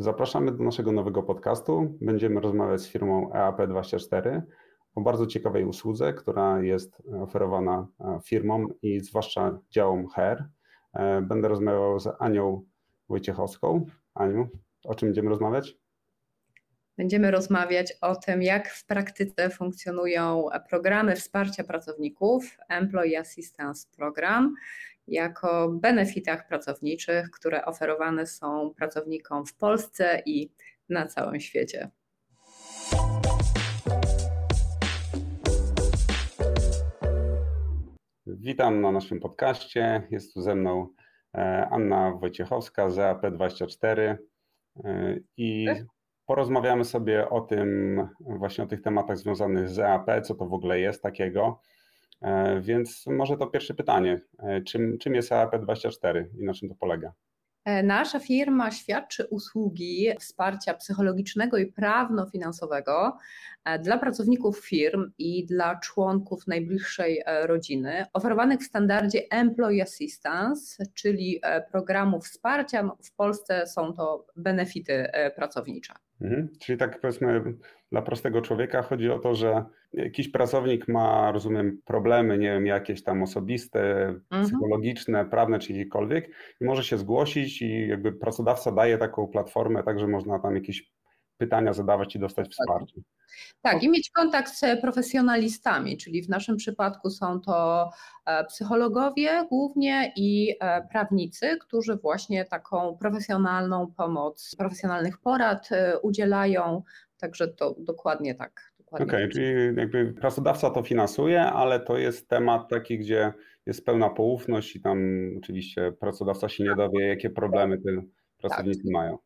Zapraszamy do naszego nowego podcastu. Będziemy rozmawiać z firmą EAP24 o bardzo ciekawej usłudze, która jest oferowana firmom i zwłaszcza działom HR. E, będę rozmawiał z Anią Wojciechowską. Aniu, o czym będziemy rozmawiać? Będziemy rozmawiać o tym, jak w praktyce funkcjonują programy wsparcia pracowników, Employee Assistance Program, jako benefitach pracowniczych, które oferowane są pracownikom w Polsce i na całym świecie. Witam na naszym podcaście. Jest tu ze mną e, Anna Wojciechowska z EAP24 e, i porozmawiamy sobie o tym, właśnie o tych tematach związanych z EAP, co to w ogóle jest takiego. E, więc może to pierwsze pytanie. Czym, czym jest EAP24 i na czym to polega? E, nasza firma świadczy usługi wsparcia psychologicznego i prawno-finansowego e, dla pracowników firm i dla członków najbliższej e, rodziny, oferowanych w standardzie Employee Assistance, czyli programu wsparcia. W Polsce są to benefity pracownicze. Mhm. Czyli tak powiedzmy, dla prostego człowieka chodzi o to, że jakiś pracownik ma, rozumiem, problemy, nie wiem, jakieś tam osobiste, mhm. psychologiczne, prawne czy jakiekolwiek i może się zgłosić i jakby pracodawca daje taką platformę, tak, że można tam jakieś pytania zadawać i dostać wsparcie. Tak, i mieć kontakt z profesjonalistami, czyli w naszym przypadku są to e, psychologowie głównie i e, prawnicy, którzy właśnie taką profesjonalną pomoc, profesjonalnych porad e, udzielają. Także to dokładnie tak. Okej, okay, tak. czyli jakby pracodawca to finansuje, ale to jest temat taki, gdzie jest pełna poufność i tam oczywiście pracodawca się nie dowie, jakie problemy te pracownicy tak. mają.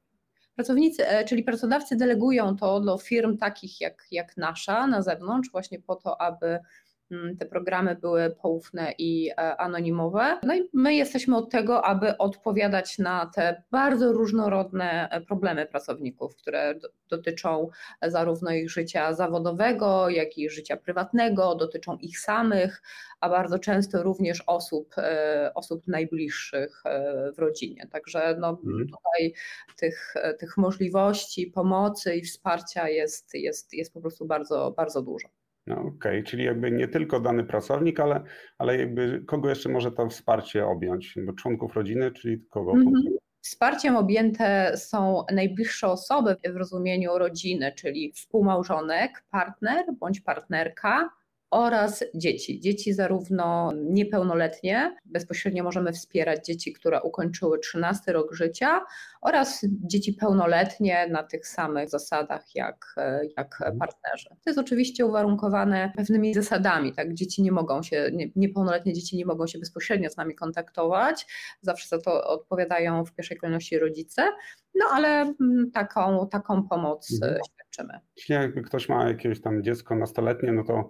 Pracownicy, e, czyli pracodawcy delegują to do firm takich jak, jak nasza na zewnątrz, właśnie po to, aby te programy były poufne i e, anonimowe. No i my jesteśmy od tego, aby odpowiadać na te bardzo różnorodne e, problemy pracowników, które dotyczą zarówno ich życia zawodowego, jak i życia prywatnego, dotyczą ich samych, a bardzo często również osób, e, osób najbliższych e, w rodzinie. Także no, mhm. tutaj tych, tych możliwości pomocy i wsparcia jest, jest, jest po prostu bardzo, bardzo dużo. No, Okej, okay. czyli jakby nie tylko dany pracownik, ale, ale jakby kogo jeszcze może to wsparcie objąć? Bo członków rodziny, czyli kogo? -hmm. Wsparciem objęte są najbliższe osoby w rozumieniu rodziny, czyli współmałżonek, partner bądź partnerka, oraz dzieci. Dzieci zarówno niepełnoletnie, bezpośrednio możemy wspierać dzieci, które ukończyły 13 rok życia, oraz dzieci pełnoletnie na tych samych zasadach jak, jak mhm. partnerzy. To jest oczywiście uwarunkowane pewnymi zasadami, tak? Dzieci nie mogą się, niepełnoletnie dzieci nie mogą się bezpośrednio z nami kontaktować, zawsze za to odpowiadają w pierwszej kolejności rodzice, no ale mm, taką, taką pomoc mhm. świadczymy. Jeśli ktoś ma jakieś tam dziecko nastoletnie, no to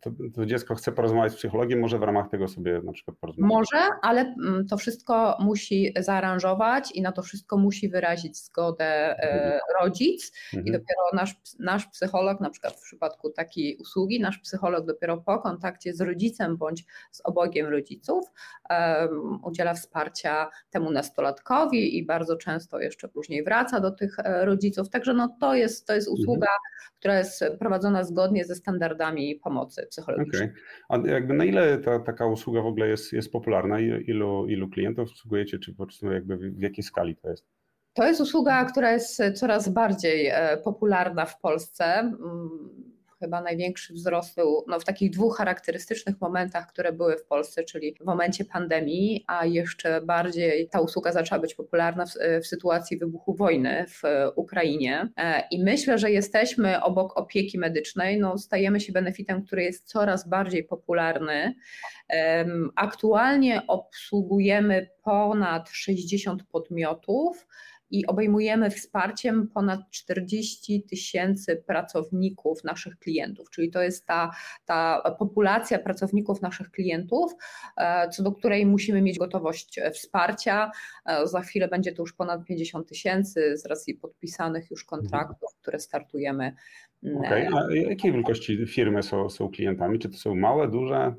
to, to, dziecko chce porozmawiać z psychologiem, może w ramach tego sobie na przykład porozmawiać? Może, ale mm, to wszystko musi zaaranżować i na to wszystko musi wyrazić zgodę e, mhm. rodzic mhm. i dopiero nasz, nasz psycholog, na przykład w przypadku takiej usługi, nasz psycholog dopiero po kontakcie z rodzicem bądź z obogiem rodziców um, udziela wsparcia temu nastolatkowi i bardzo często jeszcze później wraca do tych e, rodziców. Także no, to, jest, to jest usługa, mhm. która jest prowadzona zgodnie ze standardami pomocy pomocy psychologicznej. Okay. A jakby na ile ta, taka usługa w ogóle jest, jest popularna? Ilu, ilu klientów obsługujecie, czy po prostu jakby w jakiej skali to jest? To jest usługa, która jest coraz bardziej e, popularna w Polsce mm, chyba największy wzrost był no, w takich dwóch charakterystycznych momentach, które były w Polsce, czyli w momencie pandemii, a jeszcze bardziej ta usługa zaczęła być popularna w, w sytuacji wybuchu wojny w Ukrainie. E, I myślę, że jesteśmy obok opieki medycznej, no, stajemy się benefitem, który jest coraz bardziej popularny. Aktualnie obsługujemy ponad 60 podmiotów i obejmujemy wsparciem ponad 40 tysięcy pracowników naszych klientów, czyli to jest ta, ta populacja pracowników naszych klientów, e, co do której musimy mieć gotowość wsparcia. E, za chwilę będzie to już ponad 50 tysięcy z racji podpisanych już kontraktów, które startujemy. Okay. A jakiej wielkości firmy są, są klientami? Czy to są małe, duże?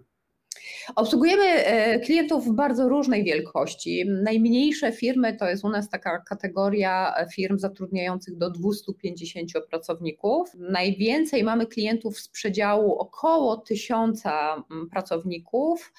Obsługujemy e, klientów bardzo różnej wielkości. Najmniejsze firmy to jest u nas taka kategoria firm zatrudniających do 250 pracowników. Najwięcej mamy klientów z przedziału około 1000 pracowników.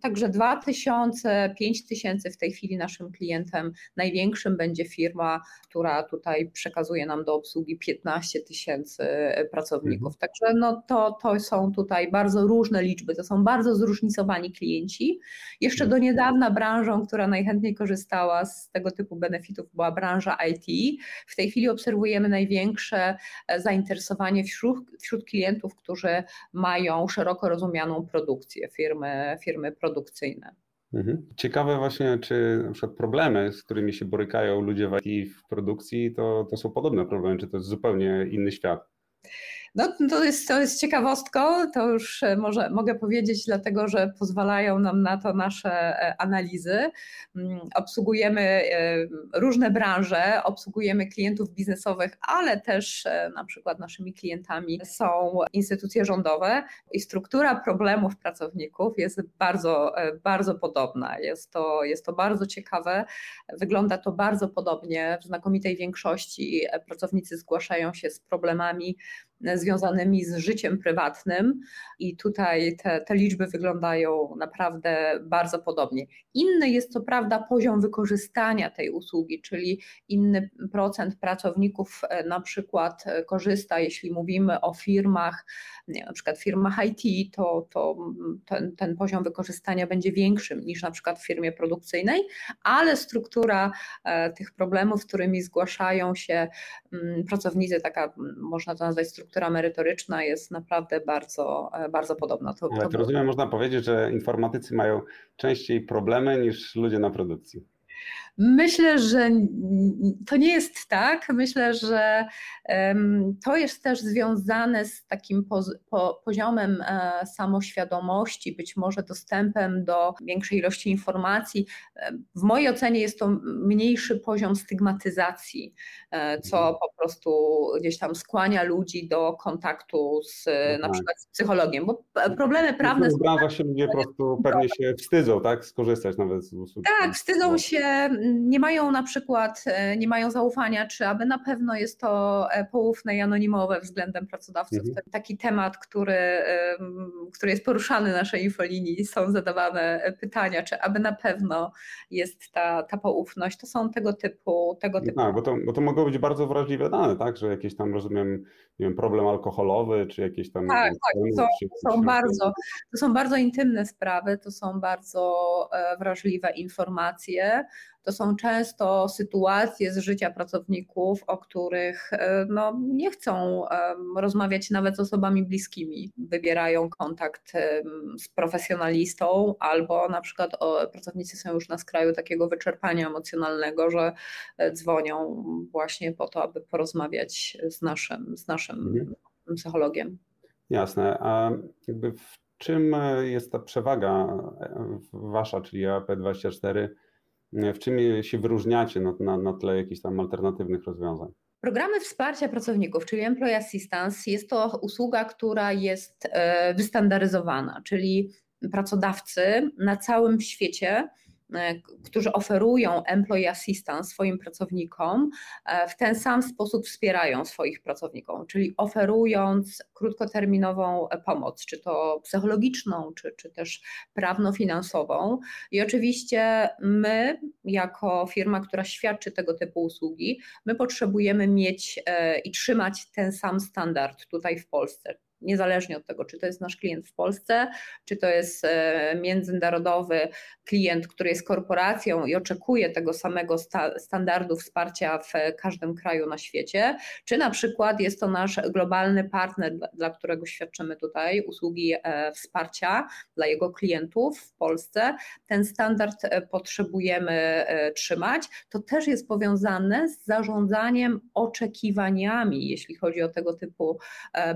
Także 2000, 5000 w tej chwili naszym klientem największym będzie firma, która tutaj przekazuje nam do obsługi 15 tysięcy pracowników. Mhm. Także no to, to są tutaj bardzo różne liczby, to są bardzo zróżnicowani klienci. Jeszcze do niedawna branżą, która najchętniej korzystała z tego typu benefitów była branża IT. W tej chwili obserwujemy największe e, zainteresowanie wśród, wśród klientów, którzy mają szeroko rozumianą produkcję, firmy, firmy firmy produkcyjne. Mhm. Ciekawe właśnie, czy na przykład problemy, z którymi się borykają ludzie w IT w produkcji, to, to są podobne problemy, czy to jest zupełnie inny świat? No, to, jest, to jest ciekawostką, to już e, może, mogę powiedzieć, dlatego że pozwalają nam na to nasze e, analizy. Mm, obsługujemy e, różne branże, obsługujemy klientów biznesowych, ale też na przykład naszymi klientami są instytucje rządowe i struktura problemów pracowników jest bardzo, bardzo podobna. Jest to, jest to bardzo ciekawe, wygląda to bardzo podobnie. W znakomitej większości pracownicy zgłaszają się z problemami związanymi z życiem prywatnym i tutaj te, te liczby wyglądają naprawdę bardzo podobnie. Inny jest co prawda poziom wykorzystania tej usługi, czyli inny procent pracowników e, na przykład e, korzysta, jeśli mówimy o firmach, nie, na przykład firmach IT, to, to ten, ten poziom wykorzystania będzie większym niż na przykład w firmie produkcyjnej, ale struktura e, tych problemów, z którymi zgłaszają się mm, pracownicy, taka można to nazwać struktura struktura merytoryczna jest naprawdę bardzo, e, bardzo podobna. To, to rozumiem, można powiedzieć, że informatycy mają częściej problemy niż ludzie na produkcji. Myślę, że to nie jest tak. Myślę, że to jest też związane z takim poziomem e, samoświadomości, być może dostępem do większej ilości informacji. W mojej ocenie jest to mniejszy poziom stygmatyzacji, e, co mhm. Prostu gdzieś tam skłania ludzi do kontaktu z no na tak. przykład z psychologiem, bo problemy prawne. W branżach się ludzie po prostu pewnie się wstydzą, tak? Skorzystać nawet z usług. Tak, wstydzą się, nie mają na przykład, e, nie mają zaufania, czy aby na pewno jest to e, poufne i anonimowe względem pracodawców. Mhm. Taki temat, który, który jest poruszany na naszej infolinii, są zadawane pytania, czy aby na pewno jest ta, ta poufność. To są tego typu. Tego no typu. Tak, bo to, bo to mogą być bardzo wrażliwe dane, tak? Że jakiś tam rozumiem, nie wiem, problem alkoholowy, czy jakieś tam. Tak, tak. To, to są bardzo, to są bardzo intymne sprawy, to są bardzo e, wrażliwe informacje. To są często sytuacje z życia pracowników, o których e, no, nie chcą rozmawiać nawet z osobami bliskimi. Wybierają kontakt z profesjonalistą, albo na przykład pracownicy są już na skraju takiego wyczerpania emocjonalnego, że e, dzwonią właśnie po to, aby porozmawiać z naszym, z naszym mhm. psychologiem. Jasne. A jakby w czym jest ta przewaga wasza, czyli AP24? W czym się wyróżniacie na, na, na tle jakichś tam alternatywnych rozwiązań? Programy wsparcia pracowników, czyli Employee Assistance, jest to usługa, która jest e, wystandaryzowana, czyli pracodawcy na całym świecie którzy oferują employee assistance swoim pracownikom, e, w ten sam sposób wspierają swoich pracowników, czyli oferując krótkoterminową pomoc, czy to psychologiczną, czy, czy też prawno-finansową. I oczywiście my, jako firma, która świadczy tego typu usługi, my potrzebujemy mieć e, i trzymać ten sam standard tutaj w Polsce niezależnie od tego, czy to jest nasz klient w Polsce, czy to jest e, międzynarodowy klient, który jest korporacją i oczekuje tego samego sta standardu wsparcia w każdym kraju na świecie, czy na przykład jest to nasz globalny partner, dla, dla którego świadczymy tutaj usługi e, wsparcia dla jego klientów w Polsce, ten standard e, potrzebujemy trzymać. To też jest powiązane z zarządzaniem oczekiwaniami, jeśli chodzi o tego typu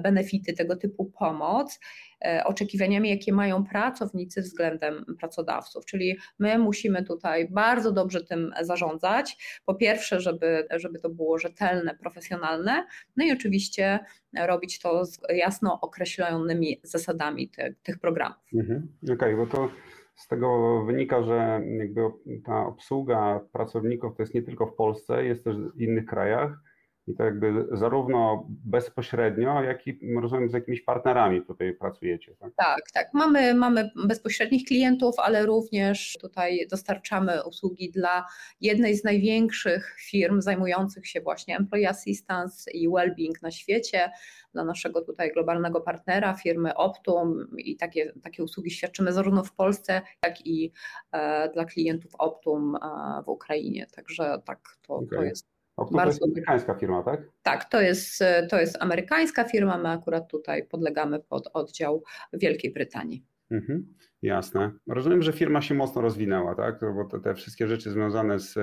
benefity, tego tego typu pomoc e, oczekiwaniami, jakie mają pracownicy względem pracodawców. Czyli my musimy tutaj bardzo dobrze tym zarządzać. Po pierwsze, żeby, żeby to było rzetelne, profesjonalne, no i oczywiście robić to z jasno określonymi zasadami te, tych programów. Mhm. Okej, okay, bo to z tego wynika, że jakby ta obsługa pracowników to jest nie tylko w Polsce, jest też w innych krajach i to jakby zarówno bezpośrednio, jak i rozumiem z jakimiś partnerami tutaj pracujecie. Tak, tak. tak. Mamy, mamy bezpośrednich klientów, ale również tutaj dostarczamy usługi dla jednej z największych firm zajmujących się właśnie employee assistance i well-being na świecie, dla naszego tutaj globalnego partnera, firmy Optum i takie, takie usługi świadczymy zarówno w Polsce, jak i e, dla klientów Optum e, w Ukrainie. Także tak, to, okay. to jest Optum bardzo... to jest amerykańska firma, tak? Tak, to jest, to jest amerykańska firma, my akurat tutaj podlegamy pod oddział Wielkiej Brytanii. Mhm, jasne. Rozumiem, że firma się mocno rozwinęła, tak? Bo te, te wszystkie rzeczy związane z,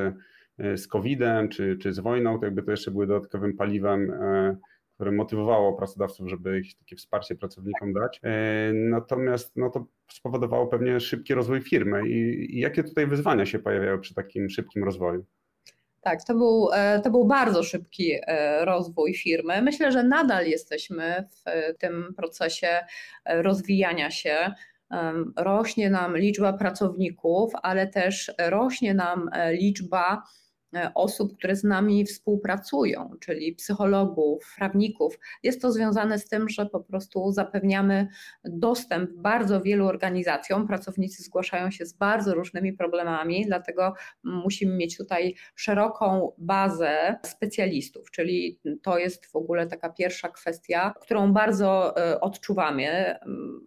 z COVID-em czy, czy z wojną, to jakby to jeszcze były dodatkowym paliwem e, które motywowało pracodawców, żeby jakieś takie wsparcie pracownikom dać. E, natomiast no, to spowodowało pewnie szybki rozwój firmy. I, I jakie tutaj wyzwania się pojawiają przy takim szybkim rozwoju? Tak, to był, e, to był bardzo szybki e, rozwój firmy. Myślę, że nadal jesteśmy w tym procesie rozwijania się. Rośnie nam liczba pracowników, ale też rośnie nam liczba E, osób, które z nami współpracują, czyli psychologów, prawników. Jest to związane z tym, że po prostu zapewniamy dostęp bardzo wielu organizacjom. Pracownicy zgłaszają się z bardzo różnymi problemami, dlatego musimy mieć tutaj szeroką bazę specjalistów, czyli to jest w ogóle taka pierwsza kwestia, którą bardzo e, odczuwamy.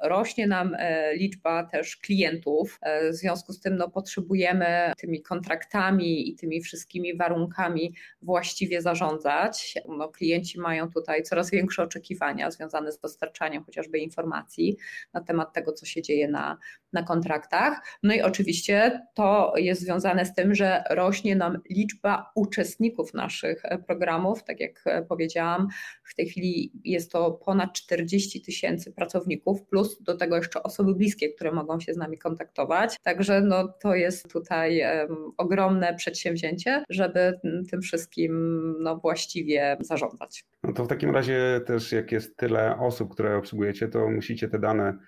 Rośnie nam e, liczba też klientów, w związku z tym no, potrzebujemy tymi kontraktami i tymi wszystkimi warunkami właściwie zarządzać. No, klienci mają tutaj coraz większe oczekiwania związane z dostarczaniem chociażby informacji na temat tego, co się dzieje na, na kontraktach. No i oczywiście to jest związane z tym, że rośnie nam liczba uczestników naszych programów. Tak jak powiedziałam, w tej chwili jest to ponad 40 tysięcy pracowników, plus do tego jeszcze osoby bliskie, które mogą się z nami kontaktować. Także no, to jest tutaj um, ogromne przedsięwzięcie żeby tym wszystkim no, właściwie zarządzać. No to w takim razie też jak jest tyle osób, które obsługujecie, to musicie te dane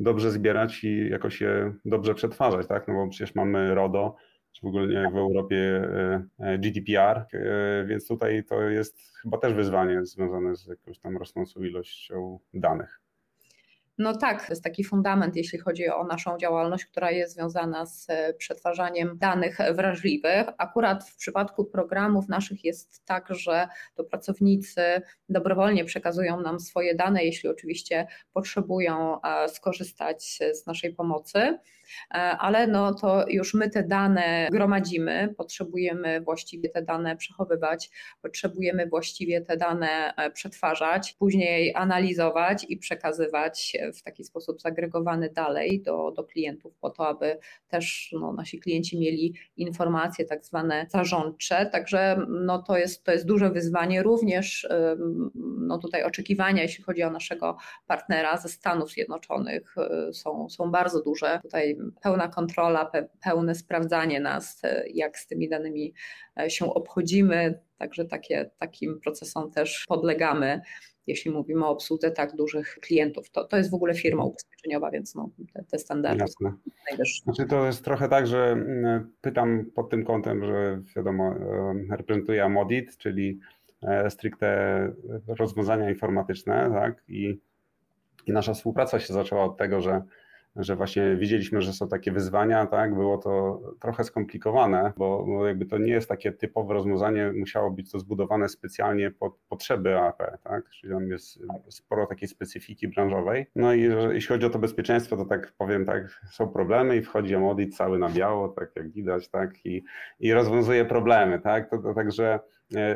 dobrze zbierać i jakoś je dobrze przetwarzać, tak? No bo przecież mamy RODO, czy w ogóle w Europie e, e, GDPR, e, więc tutaj to jest chyba też wyzwanie związane z jakąś tam rosnącą ilością danych. No tak, to jest taki fundament, jeśli chodzi o naszą działalność, która jest związana z e, przetwarzaniem danych wrażliwych. Akurat w przypadku programów naszych jest tak, że to pracownicy dobrowolnie przekazują nam swoje dane, jeśli oczywiście potrzebują skorzystać z naszej pomocy, ale no to już my te dane gromadzimy, potrzebujemy właściwie te dane przechowywać, potrzebujemy właściwie te dane przetwarzać, później analizować i przekazywać w taki sposób zagregowany dalej do, do klientów, po to, aby też no, nasi klienci mieli informacje tak zwane zarządcze. Także no, to, jest, to jest duże wyzwanie. Również no, tutaj oczekiwania, jeśli chodzi o naszego partnera ze Stanów Zjednoczonych, y, są, są bardzo duże. Tutaj pełna kontrola, pełne sprawdzanie nas, y, jak z tymi danymi e, się obchodzimy. Także takie, takim procesom też podlegamy jeśli mówimy o obsłudze tak dużych klientów. To, to jest w ogóle firma ubezpieczeniowa, więc no, te, te standardy Jasne. najwyższe. Znaczy to jest trochę tak, że pytam pod tym kątem, że wiadomo, reprezentuję Amodit, czyli e, stricte rozwiązania informatyczne, tak? I, i nasza współpraca się zaczęła od tego, że że właśnie widzieliśmy, że są takie wyzwania, tak, było to trochę skomplikowane, bo, bo jakby to nie jest takie typowe rozwiązanie, musiało być to zbudowane specjalnie pod potrzeby AP, tak, czyli tam jest sporo takiej specyfiki branżowej. No i jeśli chodzi o to bezpieczeństwo, to tak powiem tak, są problemy i wchodzi audit cały na biało, tak jak widać, tak, i, i rozwiązuje problemy, tak, to, to także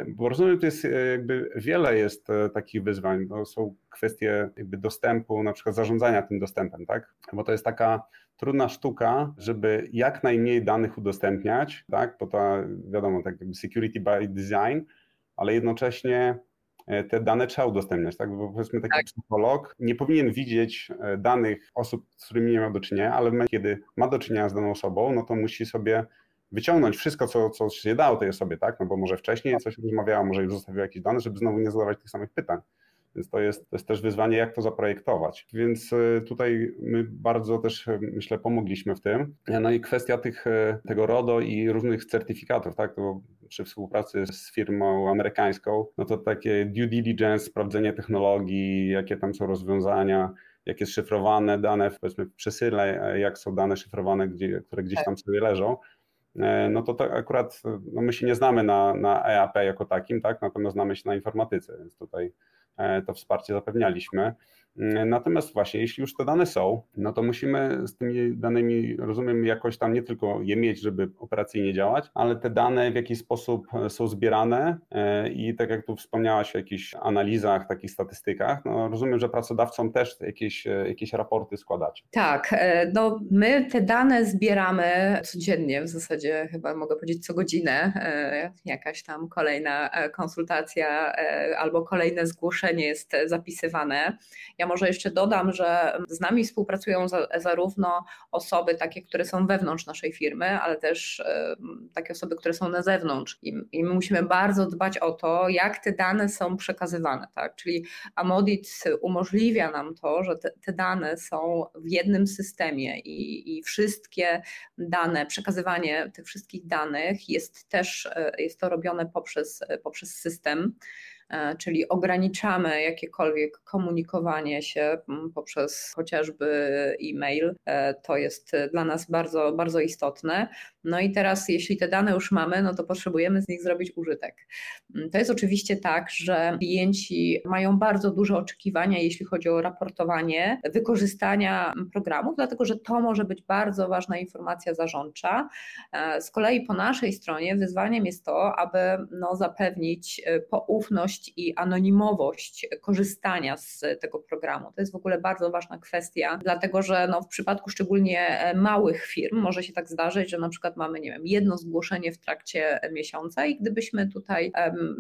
bo rozumiem, to jest e, jakby wiele jest e, takich wyzwań, bo są kwestie jakby dostępu, na przykład zarządzania tym dostępem, tak? Bo to jest taka trudna sztuka, żeby jak najmniej danych udostępniać, tak? Bo to wiadomo, tak jakby security by design, ale jednocześnie te dane trzeba udostępniać, tak? Bo powiedzmy taki tak. psycholog nie powinien widzieć danych osób, z którymi nie ma do czynienia, ale kiedy ma do czynienia z daną osobą, no to musi sobie wyciągnąć wszystko, co, co się dało tej osobie, tak? No bo może wcześniej coś rozmawiała, może już zostawiła jakieś dane, żeby znowu nie zadawać tych samych pytań. Więc to jest, to jest też wyzwanie, jak to zaprojektować. Więc e, tutaj my bardzo też, e, myślę, pomogliśmy w tym. No i kwestia tych, e, tego RODO i różnych certyfikatów, tak? To przy współpracy z firmą amerykańską, no to takie due diligence, sprawdzenie technologii, jakie tam są rozwiązania, jak jest szyfrowane dane, powiedzmy w przesyle, jak są dane szyfrowane, gdzie, które gdzieś tam sobie leżą, no to, to akurat no my się nie znamy na, na EAP jako takim, tak? natomiast znamy się na informatyce, więc tutaj E, to wsparcie zapewnialiśmy. Mm, natomiast właśnie, jeśli już te dane są, no to musimy z tymi danymi, rozumiem, jakoś tam nie tylko je mieć, żeby operacyjnie działać, ale te dane w jakiś sposób są zbierane e, i tak jak tu wspomniałaś o jakichś analizach, takich statystykach, no rozumiem, że pracodawcom też jakieś, e, jakieś raporty składacie. Tak, no my te dane zbieramy codziennie, w zasadzie chyba mogę powiedzieć co godzinę, jakaś tam kolejna konsultacja albo kolejne zgłoszenie jest zapisywane. Ja może jeszcze dodam, że z nami współpracują zarówno osoby takie, które są wewnątrz naszej firmy, ale też takie osoby, które są na zewnątrz. I, my musimy bardzo dbać o to, jak te dane są przekazywane. Tak? Czyli Amodit umożliwia nam to, że te, te dane są w jednym systemie i, i wszystkie dane, przekazywanie tych wszystkich danych jest też e, jest to robione poprzez, poprzez system. E, czyli ograniczamy jakiekolwiek komunikowanie się mm, poprzez chociażby e-mail. E, to jest dla nas bardzo, bardzo istotne. No i teraz, jeśli te dane już mamy, no to potrzebujemy z nich zrobić użytek. To jest oczywiście tak, że klienci mają bardzo duże oczekiwania, jeśli chodzi o raportowanie wykorzystania programów, dlatego że to może być bardzo ważna informacja zarządcza. E, z kolei po naszej stronie wyzwaniem jest to, aby no, zapewnić poufność i anonimowość korzystania z tego programu. To jest w ogóle bardzo ważna kwestia, dlatego że no, w przypadku szczególnie e, małych firm może się tak zdarzyć, że na przykład mamy, nie wiem, jedno zgłoszenie w trakcie miesiąca i gdybyśmy tutaj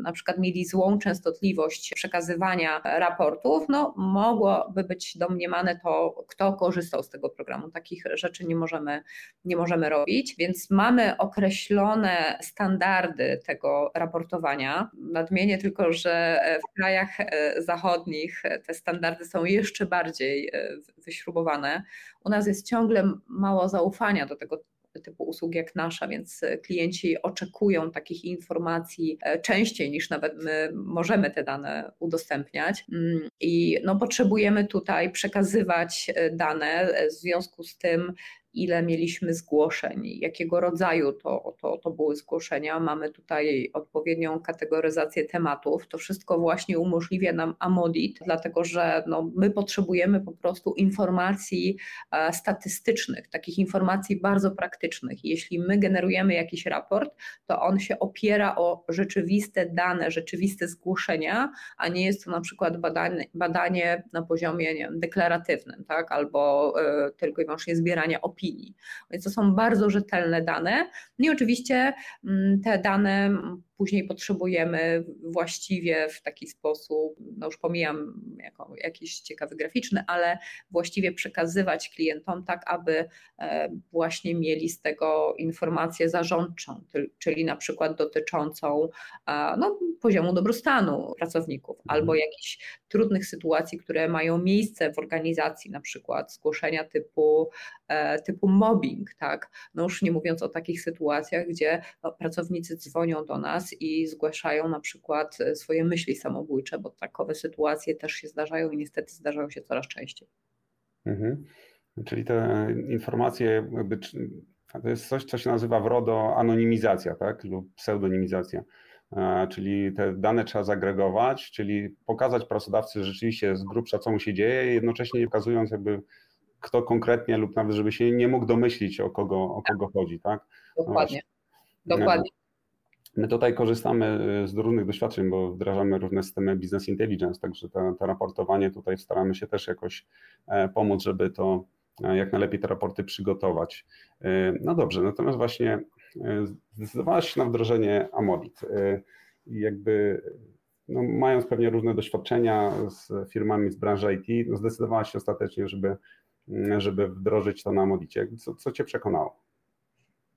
na przykład mieli złą częstotliwość przekazywania raportów, no mogłoby być domniemane to, kto korzystał z tego programu. Takich rzeczy nie możemy, nie możemy robić, więc mamy określone standardy tego raportowania. Nadmienię tylko, że e, w krajach e, zachodnich e, te standardy są jeszcze bardziej wyśrubowane. U nas jest ciągle mało zaufania do tego typu usług jak nasza, więc klienci oczekują takich informacji częściej niż nawet my możemy te dane udostępniać. Mm, I no, potrzebujemy tutaj przekazywać dane. W związku z tym ile mieliśmy zgłoszeń, jakiego rodzaju to, to, to były zgłoszenia. Mamy tutaj odpowiednią kategoryzację tematów. To wszystko właśnie umożliwia nam Amodit, dlatego że no, my potrzebujemy po prostu informacji e, statystycznych, takich informacji bardzo praktycznych. Jeśli my generujemy jakiś raport, to on się opiera o rzeczywiste dane, rzeczywiste zgłoszenia, a nie jest to na przykład badanie, badanie na poziomie wiem, deklaratywnym, tak? albo y, tylko i wyłącznie zbieranie opinii opinii. Więc to są bardzo rzetelne dane. No i oczywiście mm, te dane później potrzebujemy właściwie w taki sposób, no już pomijam jako jakiś ciekawy graficzny, ale właściwie przekazywać klientom tak, aby e, właśnie mieli z tego informację zarządczą, czyli na przykład dotyczącą no, poziomu dobrostanu pracowników mhm. albo jakichś trudnych sytuacji, które mają miejsce w organizacji, na przykład zgłoszenia typu, e, typu mobbing, tak? No już nie mówiąc o takich sytuacjach, gdzie no, pracownicy dzwonią do nas i zgłaszają na przykład e, swoje myśli samobójcze, bo takowe sytuacje też się zdarzają i niestety zdarzają się coraz częściej. Mhm. Czyli te informacje, to jest coś, co się nazywa w RODO anonimizacja, tak? Lub pseudonimizacja. E, czyli te dane trzeba zagregować, czyli pokazać pracodawcy rzeczywiście z grubsza, co mu się dzieje, jednocześnie pokazując jakby kto konkretnie lub nawet, żeby się nie mógł domyślić, o kogo, o kogo chodzi, tak? Dokładnie. No Dokładnie. My tutaj korzystamy y, z różnych doświadczeń, bo wdrażamy różne systemy business intelligence, także to, to raportowanie tutaj staramy się też jakoś e, pomóc, żeby to e, jak najlepiej te raporty przygotować. E, no dobrze, natomiast właśnie zdecydowałaś się na wdrożenie Amodit. Jakby no, mając pewnie różne doświadczenia z firmami z branży IT, no, zdecydowałaś się ostatecznie, żeby, żeby wdrożyć to na Modicie. Co, co Cię przekonało?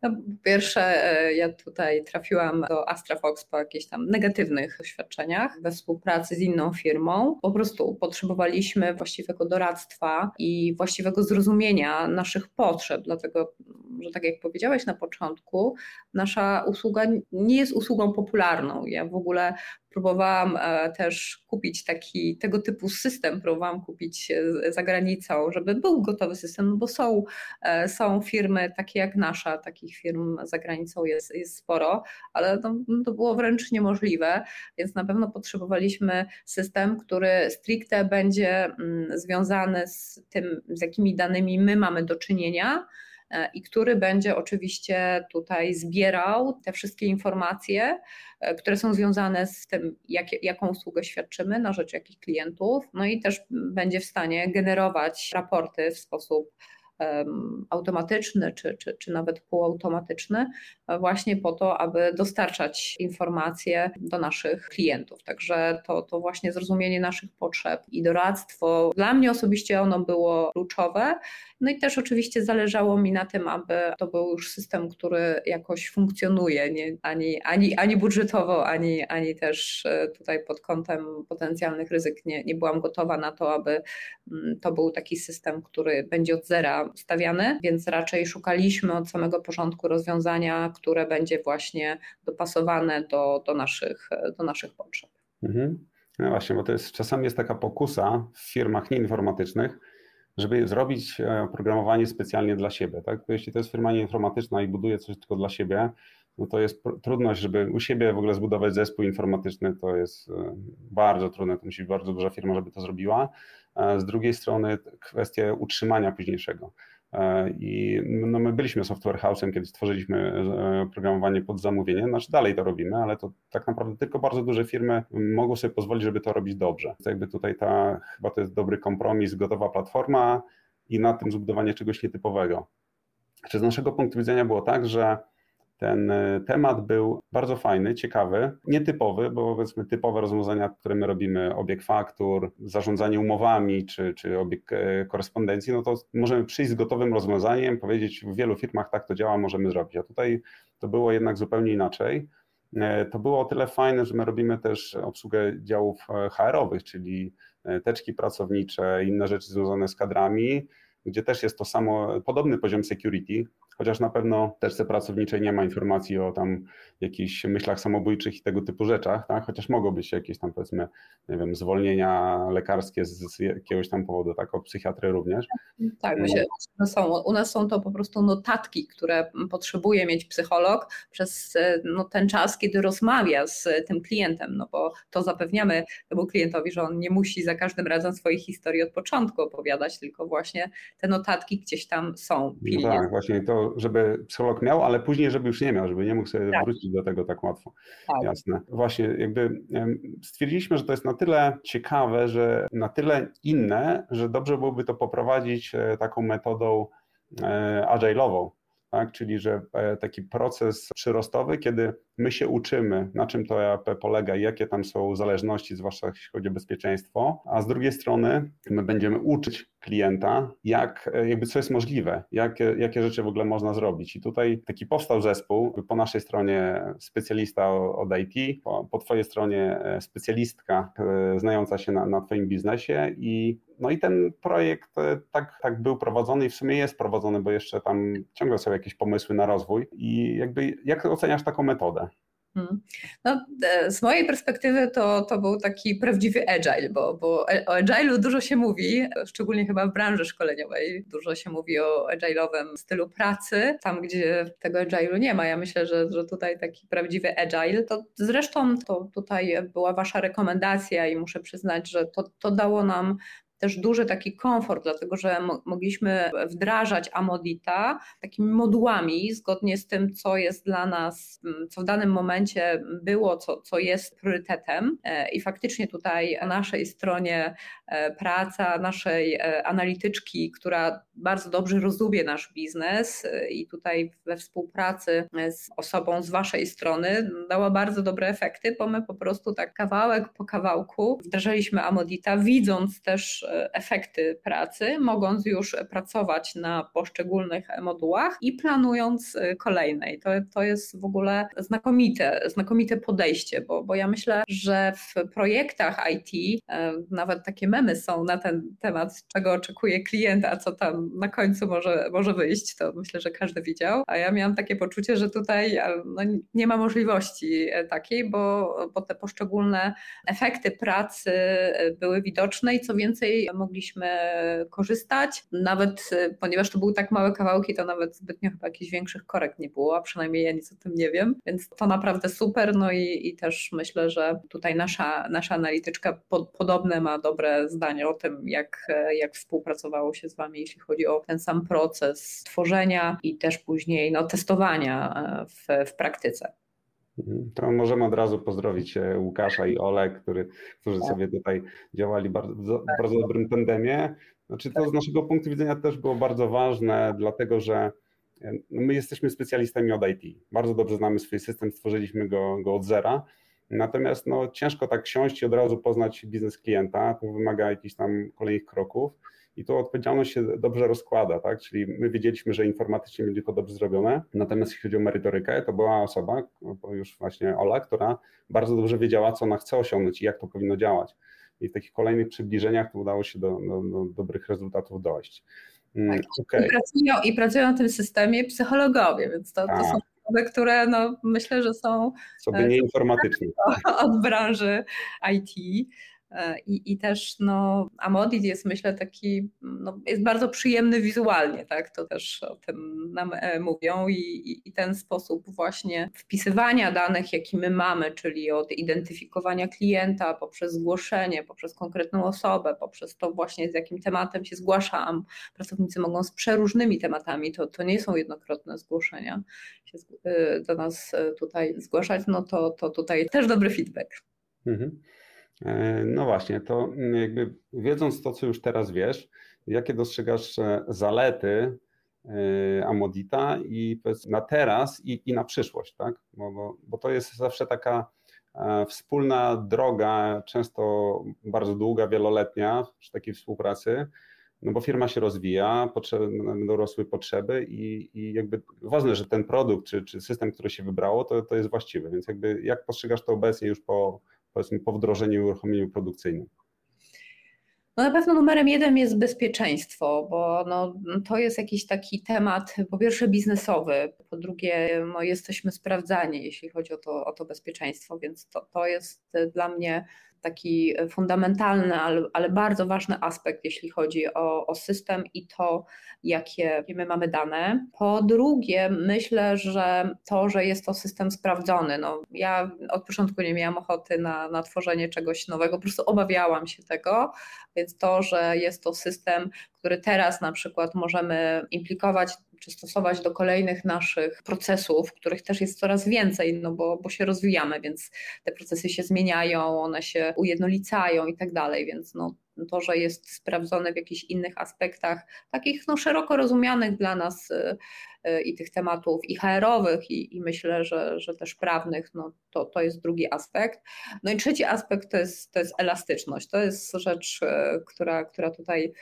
No, po pierwsze, e, ja tutaj trafiłam do Astra Fox po jakichś tam negatywnych doświadczeniach we współpracy z inną firmą. Po prostu potrzebowaliśmy właściwego doradztwa i właściwego zrozumienia naszych potrzeb, dlatego że tak jak powiedziałeś na początku, nasza usługa nie jest usługą popularną. Ja w ogóle próbowałam e, też kupić taki tego typu system, próbowałam kupić za granicą, żeby był gotowy system, no bo są, e, są firmy takie jak nasza, takich firm za granicą jest, jest sporo, ale to, to było wręcz niemożliwe, więc na pewno potrzebowaliśmy system, który stricte będzie mm, związany z tym, z jakimi danymi my mamy do czynienia, E, i który będzie oczywiście tutaj zbierał te wszystkie informacje, e, które są związane z tym, jak, jaką usługę świadczymy na rzecz jakich klientów, no i też będzie w stanie generować raporty w sposób automatyczny czy, czy, czy nawet półautomatyczny, e, właśnie po to, aby dostarczać informacje do naszych klientów. Także to, to właśnie zrozumienie naszych potrzeb i doradztwo, dla mnie osobiście ono było kluczowe. No i też oczywiście zależało mi na tym, aby to był już system, który jakoś funkcjonuje, nie, ani, ani, ani budżetowo, ani, ani też e, tutaj pod kątem potencjalnych ryzyk nie, nie byłam gotowa na to, aby mm, to był taki system, który będzie od zera stawiany, więc raczej szukaliśmy od samego początku rozwiązania, które będzie właśnie dopasowane do, do, naszych, do naszych potrzeb. Mhm. No właśnie, bo to jest czasami jest taka pokusa w firmach nieinformatycznych, żeby zrobić e, oprogramowanie specjalnie dla siebie. Tak? Bo jeśli to jest firma nieinformatyczna i buduje coś tylko dla siebie, no to jest trudność, żeby u siebie w ogóle zbudować zespół informatyczny, to jest e, bardzo trudne, to musi być bardzo duża firma, żeby to zrobiła. Z drugiej strony kwestie utrzymania późniejszego. E, I no my byliśmy software house'em, kiedy stworzyliśmy e, oprogramowanie pod zamówienie, znaczy dalej to robimy, ale to tak naprawdę tylko bardzo duże firmy mogą sobie pozwolić, żeby to robić dobrze. To jakby tutaj ta, chyba to jest dobry kompromis, gotowa platforma i na tym zbudowanie czegoś nietypowego. Czy z naszego punktu widzenia było tak, że ten e, temat był bardzo fajny, ciekawy, nietypowy, bo powiedzmy typowe rozwiązania, które my robimy, obieg faktur, zarządzanie umowami czy, czy obieg e, korespondencji, no to możemy przyjść z gotowym rozwiązaniem, powiedzieć w wielu firmach tak to działa, możemy zrobić. A tutaj to było jednak zupełnie inaczej. E, to było o tyle fajne, że my robimy też obsługę działów HR-owych, czyli teczki pracownicze, inne rzeczy związane z kadrami, gdzie też jest to samo, podobny poziom security, chociaż na pewno teczce pracowniczej nie ma informacji o tam jakichś myślach samobójczych i tego typu rzeczach, tak? chociaż mogą być jakieś tam powiedzmy, nie wiem, zwolnienia lekarskie z, jakiegoś tam powodu, tak, od psychiatry również. Tak, myślę, no. są, u nas są to po prostu notatki, które potrzebuje mieć psycholog przez no, ten czas, kiedy rozmawia z tym klientem, no bo to zapewniamy temu klientowi, że on nie musi za każdym razem swojej historii od początku opowiadać, tylko właśnie te notatki gdzieś tam są pilnie. No tak, właśnie to żeby psycholog miał, ale później, żeby już nie miał, żeby nie mógł sobie tak. wrócić do tego tak łatwo. Tak. Jasne. Właśnie, jakby stwierdziliśmy, że to jest na tyle ciekawe, że na tyle inne, że dobrze byłoby to poprowadzić e, taką metodą e, agile'ową, tak? czyli że e, taki proces przyrostowy, kiedy my się uczymy, na czym to EAP polega i jakie tam są zależności, zwłaszcza jeśli chodzi o bezpieczeństwo, a z drugiej strony my będziemy uczyć klienta, jak, jakby co jest możliwe, jakie, jakie rzeczy w ogóle można zrobić. I tutaj taki powstał zespół, po naszej stronie specjalista od IT, po, po twojej stronie e, specjalistka e, znająca się na, na twoim biznesie i no i ten projekt e, tak, tak był prowadzony i w sumie jest prowadzony, bo jeszcze tam ciągle są jakieś pomysły na rozwój. I jakby jak oceniasz taką metodę? Hmm. No, e, z mojej perspektywy to, to był taki prawdziwy agile, bo, bo o agile'u dużo się mówi, szczególnie chyba w branży szkoleniowej. Dużo się mówi o agile'owym stylu pracy, tam gdzie tego agile'u nie ma. Ja myślę, że, że tutaj taki prawdziwy agile, to zresztą to tutaj była wasza rekomendacja i muszę przyznać, że to, to dało nam też duży taki komfort, dlatego że mogliśmy wdrażać Amodita takimi modułami, zgodnie z tym, co jest dla nas, co w danym momencie było, co, co jest priorytetem. E, I faktycznie tutaj na naszej stronie e, praca naszej e, analityczki, która bardzo dobrze rozumie nasz biznes i tutaj we współpracy z osobą z Waszej strony dała bardzo dobre efekty, bo my po prostu tak kawałek po kawałku wdrażaliśmy Amodita, widząc też efekty pracy, mogąc już pracować na poszczególnych modułach i planując kolejne. I to, to jest w ogóle znakomite, znakomite podejście, bo, bo ja myślę, że w projektach IT e, nawet takie memy są na ten temat, czego oczekuje klient, a co tam na końcu może, może wyjść. To myślę, że każdy widział. A ja miałam takie poczucie, że tutaj e, no, nie ma możliwości e, takiej, bo, bo te poszczególne efekty pracy były widoczne i co więcej, mogliśmy korzystać. Nawet ponieważ to były tak małe kawałki, to nawet zbytnio chyba jakichś większych korekt nie było, a przynajmniej ja nic o tym nie wiem, więc to naprawdę super. No i, i też myślę, że tutaj nasza, nasza analityczka po, podobne ma dobre zdanie o tym, jak, jak współpracowało się z Wami, jeśli chodzi o ten sam proces tworzenia i też później no, testowania e, w, w praktyce. Mhm. To możemy od razu pozdrowić e, Łukasza i Ole, który, którzy tak. sobie tutaj działali bardzo, w bardzo dobrym tandemie. Znaczy to z naszego punktu widzenia też było bardzo ważne, dlatego że e, no my jesteśmy specjalistami od IT. Bardzo dobrze znamy swój system, stworzyliśmy go, go od zera. Natomiast no, ciężko tak siąść i od razu poznać biznes klienta, to wymaga jakichś tam kolejnych kroków i tu odpowiedzialność się dobrze rozkłada, tak? Czyli my wiedzieliśmy, że informatycznie będzie to dobrze zrobione, natomiast jeśli chodzi o merytorykę, to była osoba, już właśnie Ola, która bardzo dobrze wiedziała, co ona chce osiągnąć i jak to powinno działać. I w takich kolejnych przybliżeniach to udało się do, do, do dobrych rezultatów dojść. Mm, tak. Okay. I, pracują, I pracują na tym systemie psychologowie, więc to, to tak. są osoby, które no, myślę, że są sobie e, nieinformatyczne od branży IT. E, I, I też no, Amodit jest myślę taki, no, jest bardzo przyjemny wizualnie, tak? To też o tym nam e, mówią i, i, i ten sposób właśnie wpisywania danych, jaki my mamy, czyli od identyfikowania klienta poprzez zgłoszenie, poprzez konkretną osobę, poprzez to właśnie z jakim tematem się zgłaszam. Pracownicy mogą z przeróżnymi tematami, to, to nie są jednokrotne zgłoszenia się e, do nas tutaj zgłaszać, no to, to tutaj też dobry feedback. Mhm. E, no właśnie, to jakby wiedząc to, co już teraz wiesz, jakie dostrzegasz e, zalety e, Amodita i na teraz i, i na przyszłość, tak? Bo, bo, bo to jest zawsze taka wspólna droga, często bardzo długa, wieloletnia przy takiej współpracy, no bo firma się rozwija, będą rosły potrzeby i, i jakby ważne, że ten produkt czy, czy system, który się wybrało, to, to jest właściwy, więc jakby jak postrzegasz to obecnie już po, powiedzmy po wdrożeniu i uruchomieniu produkcyjnym? No na pewno numerem jeden jest bezpieczeństwo, bo no, to jest jakiś taki temat, po pierwsze biznesowy, po drugie no, jesteśmy sprawdzani, jeśli chodzi o to, o to bezpieczeństwo, więc to, to jest dla mnie taki fundamentalny, ale, ale bardzo ważny aspekt, jeśli chodzi o, o system i to, jakie my mamy dane. Po drugie, myślę, że to, że jest to system sprawdzony. No, ja od początku nie miałam ochoty na, na tworzenie czegoś nowego, po prostu obawiałam się tego, więc to, że jest to system, który teraz na przykład możemy implikować czy stosować do kolejnych naszych procesów, których też jest coraz więcej, no bo, bo się rozwijamy, więc te procesy się zmieniają, one się ujednolicają i tak dalej, więc no, to, że jest sprawdzone w jakichś innych aspektach, takich no, szeroko rozumianych dla nas y, y, i tych tematów i HR-owych, i, i, myślę, że, że też prawnych, no, to, to jest drugi aspekt. No i trzeci aspekt to jest, to jest elastyczność. To jest rzecz, y, która, która tutaj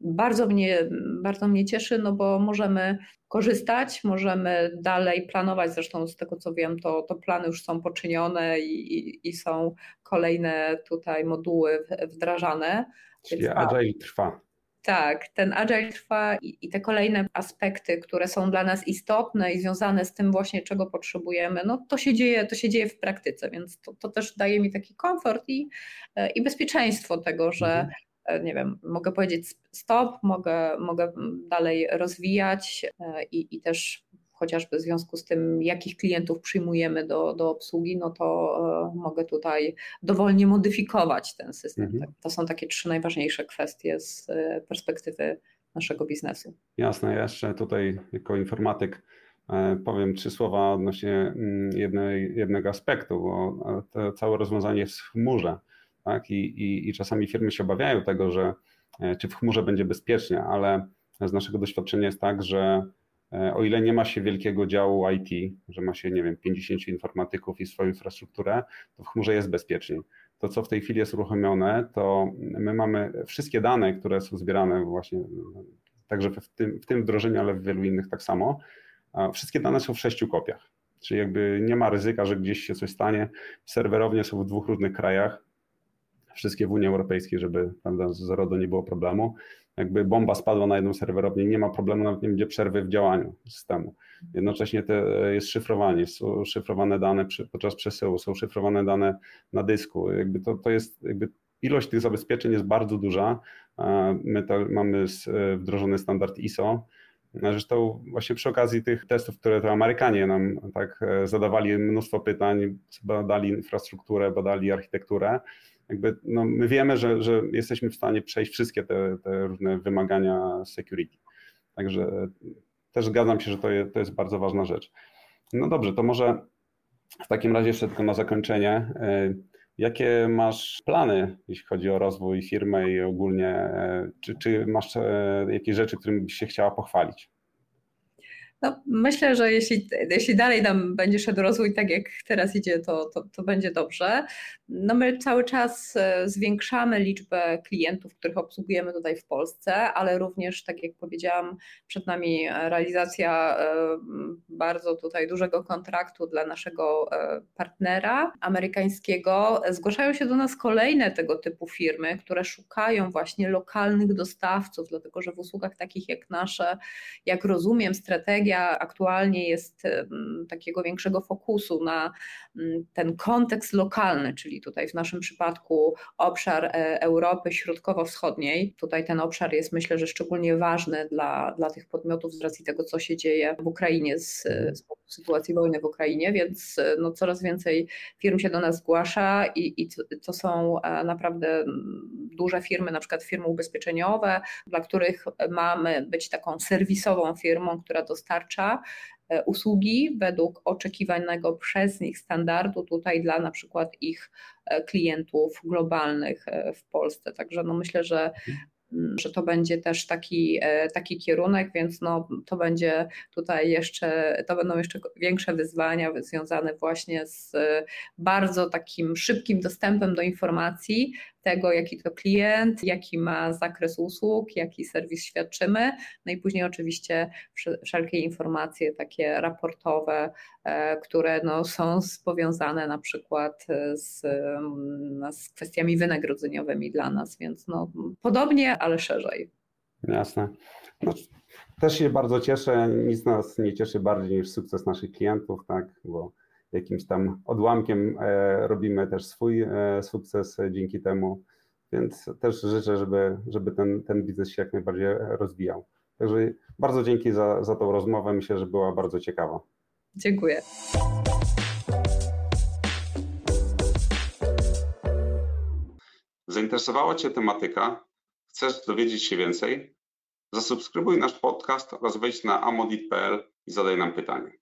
bardzo mnie, bardzo mnie cieszy, no bo możemy korzystać, możemy dalej planować. Zresztą z tego co wiem, to, to plany już są poczynione i, i, i są kolejne tutaj moduły wdrażane. Czyli Więc, Agile trwa. Tak, ten agile trwa i, i, te kolejne aspekty, które są dla nas istotne i związane z tym właśnie, czego potrzebujemy, no to się dzieje, to się dzieje w praktyce, więc to, to też daje mi taki komfort i, i bezpieczeństwo tego, że mhm. E, nie wiem, mogę powiedzieć stop, mogę, mogę dalej rozwijać e, i, i też chociażby w związku z tym, jakich klientów przyjmujemy do, do obsługi, no to e, mogę tutaj dowolnie modyfikować ten system. Mhm. To są takie trzy najważniejsze kwestie z perspektywy naszego biznesu. Jasne, ja jeszcze tutaj jako informatyk powiem trzy słowa odnośnie mm, jednej, jednego aspektu, bo to całe rozwiązanie jest w chmurze. Tak? I, i, I czasami firmy się obawiają tego, że czy w chmurze będzie bezpiecznie, ale z naszego doświadczenia jest tak, że E, o ile nie ma się wielkiego działu IT, że ma się, nie wiem, 50 informatyków i swoją infrastrukturę, to w chmurze jest bezpieczniej. To, co w tej chwili jest uruchomione, to my mamy wszystkie dane, które są zbierane właśnie także w tym, w tym wdrożeniu, ale w wielu innych tak samo. Wszystkie dane są w sześciu kopiach. Czyli jakby nie ma ryzyka, że gdzieś się coś stanie. Serwerownie są w dwóch różnych krajach, wszystkie w Unii Europejskiej, żeby prawda, z RODO nie było problemu jakby bomba spadła na jedną serwerownię, nie ma problemu, nawet nie będzie przerwy w działaniu systemu. Jednocześnie te, jest szyfrowanie, są szyfrowane dane przy, podczas przesyłu, są szyfrowane dane na dysku. Jakby to, to jest jakby ilość tych zabezpieczeń jest bardzo duża. My mamy wdrożony standard ISO. Zresztą właśnie przy okazji tych testów, które to Amerykanie nam tak zadawali mnóstwo pytań, badali infrastrukturę, badali architekturę, jakby no, my wiemy, że, że jesteśmy w stanie przejść wszystkie te, te różne wymagania security. Także też zgadzam się, że to jest, to jest bardzo ważna rzecz. No dobrze, to może w takim razie jeszcze tylko na zakończenie. E, jakie masz plany, jeśli chodzi o rozwój firmy i ogólnie, e, czy, czy masz e, jakieś rzeczy, którymi byś się chciała pochwalić? No, myślę, że jeśli, jeśli dalej nam będzie szedł rozwój tak jak teraz idzie, to, to, to, będzie dobrze. No my cały czas e, zwiększamy liczbę klientów, których obsługujemy tutaj w Polsce, ale również, tak jak powiedziałam, przed nami realizacja e, bardzo tutaj dużego kontraktu dla naszego e, partnera amerykańskiego. Zgłaszają się do nas kolejne tego typu firmy, które szukają właśnie lokalnych dostawców, dlatego że w usługach takich jak nasze, jak rozumiem, strategia, aktualnie jest takiego większego fokusu na ten kontekst lokalny, czyli tutaj w naszym przypadku obszar e, Europy Środkowo-Wschodniej. Tutaj ten obszar jest myślę, że szczególnie ważny dla, dla tych podmiotów z racji tego, co się dzieje w Ukrainie z, z sytuacji wojny w Ukrainie, więc e, no, coraz więcej firm się do nas zgłasza i, i to są e, naprawdę duże firmy, na przykład firmy ubezpieczeniowe, dla których mamy być taką serwisową firmą, która dostarcza dostarcza e, usługi według oczekiwanego przez nich standardu tutaj dla na przykład ich e, klientów globalnych e, w Polsce. Także no myślę, że Mm, że to będzie też taki, taki kierunek, więc no, to będzie tutaj jeszcze, to będą jeszcze większe wyzwania związane właśnie z bardzo takim szybkim dostępem do informacji, tego jaki to klient, jaki ma zakres usług, jaki serwis świadczymy, no i później oczywiście wszelkie informacje takie raportowe, e, które no, są powiązane na przykład z, mm, z kwestiami wynagrodzeniowymi dla nas, więc no, podobnie, ale szerzej. Jasne. No, też się bardzo cieszę. Nic nas nie cieszy bardziej niż sukces naszych klientów, tak? Bo jakimś tam odłamkiem e, robimy też swój e, sukces dzięki temu. Więc też życzę, żeby, żeby ten, ten biznes się jak najbardziej rozwijał. Także bardzo dzięki za, za tą rozmowę. Myślę, że była bardzo ciekawa. Dziękuję. Zainteresowała Cię tematyka? Chcesz dowiedzieć się więcej? Zasubskrybuj nasz podcast oraz wejdź na amodit.pl i zadaj nam pytanie.